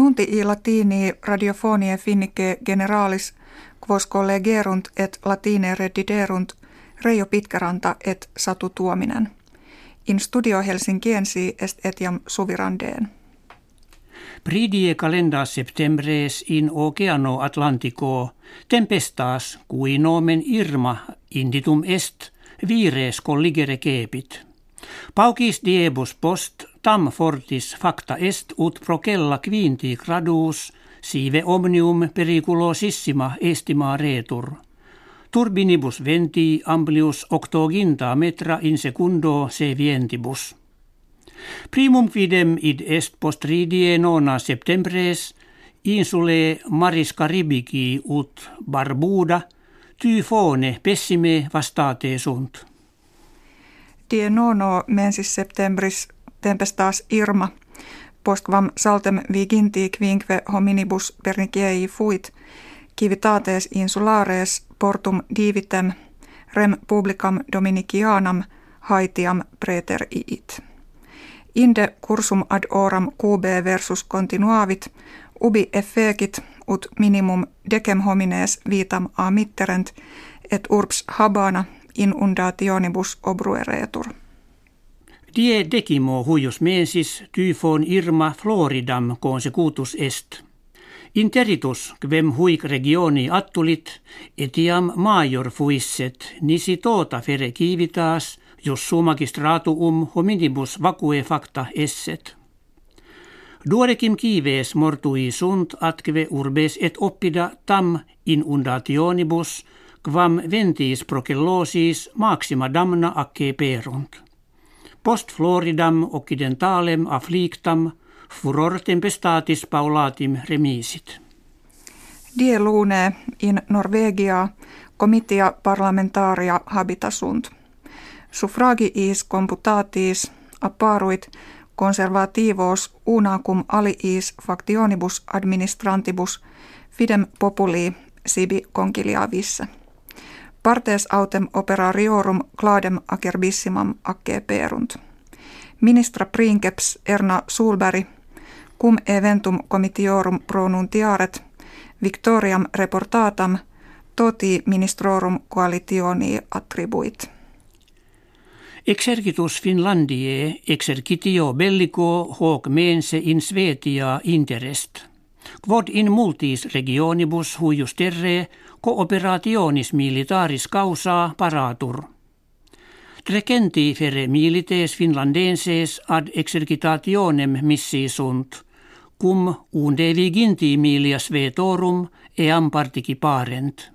Nunti i latini radiofonie finnike generalis quos collegerunt et latine rediderunt Reijo Pitkäranta et Satu Tuominen. In studio Helsinkiensi est etiam suvirandeen. Pridie calenda septembres in oceano Atlantico tempestas cui nomen Irma inditum est vires colligere kepit. Paukis diebus post tam fortis facta est ut procella quinti gradus sive omnium periculosissima estima retur. Turbinibus venti amplius octoginta metra in secundo se vientibus. Primum quidem id est postridie nona septembres insule Maris Caribici ut Barbuda tyfone pessime vastate sunt. Die nono mensis septembris tempestas Irma postquam saltem viginti quinque hominibus pernikiei fuit civitates insulares portum divitem rem publicam dominicianam haitiam preter iit. Inde cursum ad oram QB versus continuavit, ubi effecit ut minimum decem homines vitam a mitterent, et urbs habana inundationibus obrueretur. Die decimo huius mensis tyfon Irma Floridam consecutus est. Interitus quem huic regioni attulit, etiam major fuisset, nisi tota fere kivitas, jos magistratuum hominibus vacue facta esset. Duodecim kives mortui sunt atque urbes et oppida tam inundationibus, quam ventis procellosis maxima damna acce perunt. Post Floridam occidentalem afflictam furor tempestatis paulatim remisit. Die lune in Norvegia comitia parlamentaria habitasunt. Suffragiis computatis apparuit conservativos unacum aliis factionibus administrantibus fidem populi sibi conciliavisse. Partes autem operariorum cladem acerbissimam acce perunt. Ministra princeps Erna Sulberg cum eventum comitiorum pronuntiaret victoriam reportatam toti ministrorum coalitioni attribuit. Exercitus Finlandie exercitio bellico hoc mense in Svetia interest. Quod in multis regionibus huius terre cooperationis militaris causa paratur. Trecenti fere milites finlandenses ad exercitationem missi sunt, cum unde viginti milias vetorum eam parent.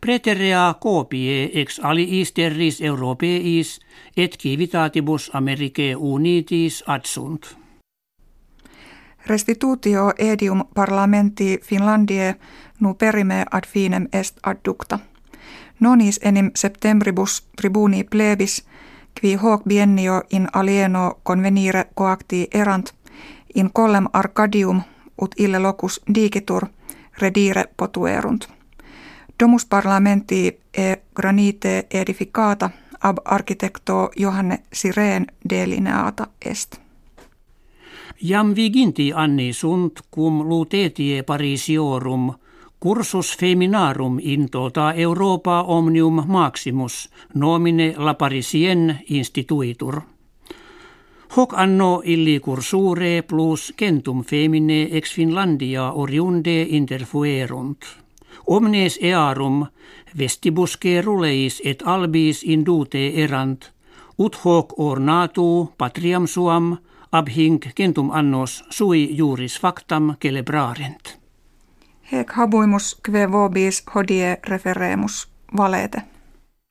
Preterea copie ex aliis terris europeis et civitatibus Americae unitis adsunt. Restitutio edium parlamenti Finlandie nu perime ad finem est adducta. Nonis enim septembribus tribuni plebis, qui hoc biennio in alieno convenire coacti erant, in collem arcadium ut ille locus digitur, redire potuerunt. Domus parlamenti e granite edificata ab architecto Johanne Sireen delineata est. Jam viginti anni sunt cum lutetie Parisiorum cursus feminarum in tota Europa omnium maximus nomine la Parisien instituitur. Hoc anno illi cursure plus centum femine ex Finlandia oriunde interfuerunt. Omnes earum vestibusque ruleis et albis indute erant, ut hoc ornatu patriam suam ab hinc centum annos sui juris factam celebrarent. Hec habuimus kve vobis hodie referemus valete.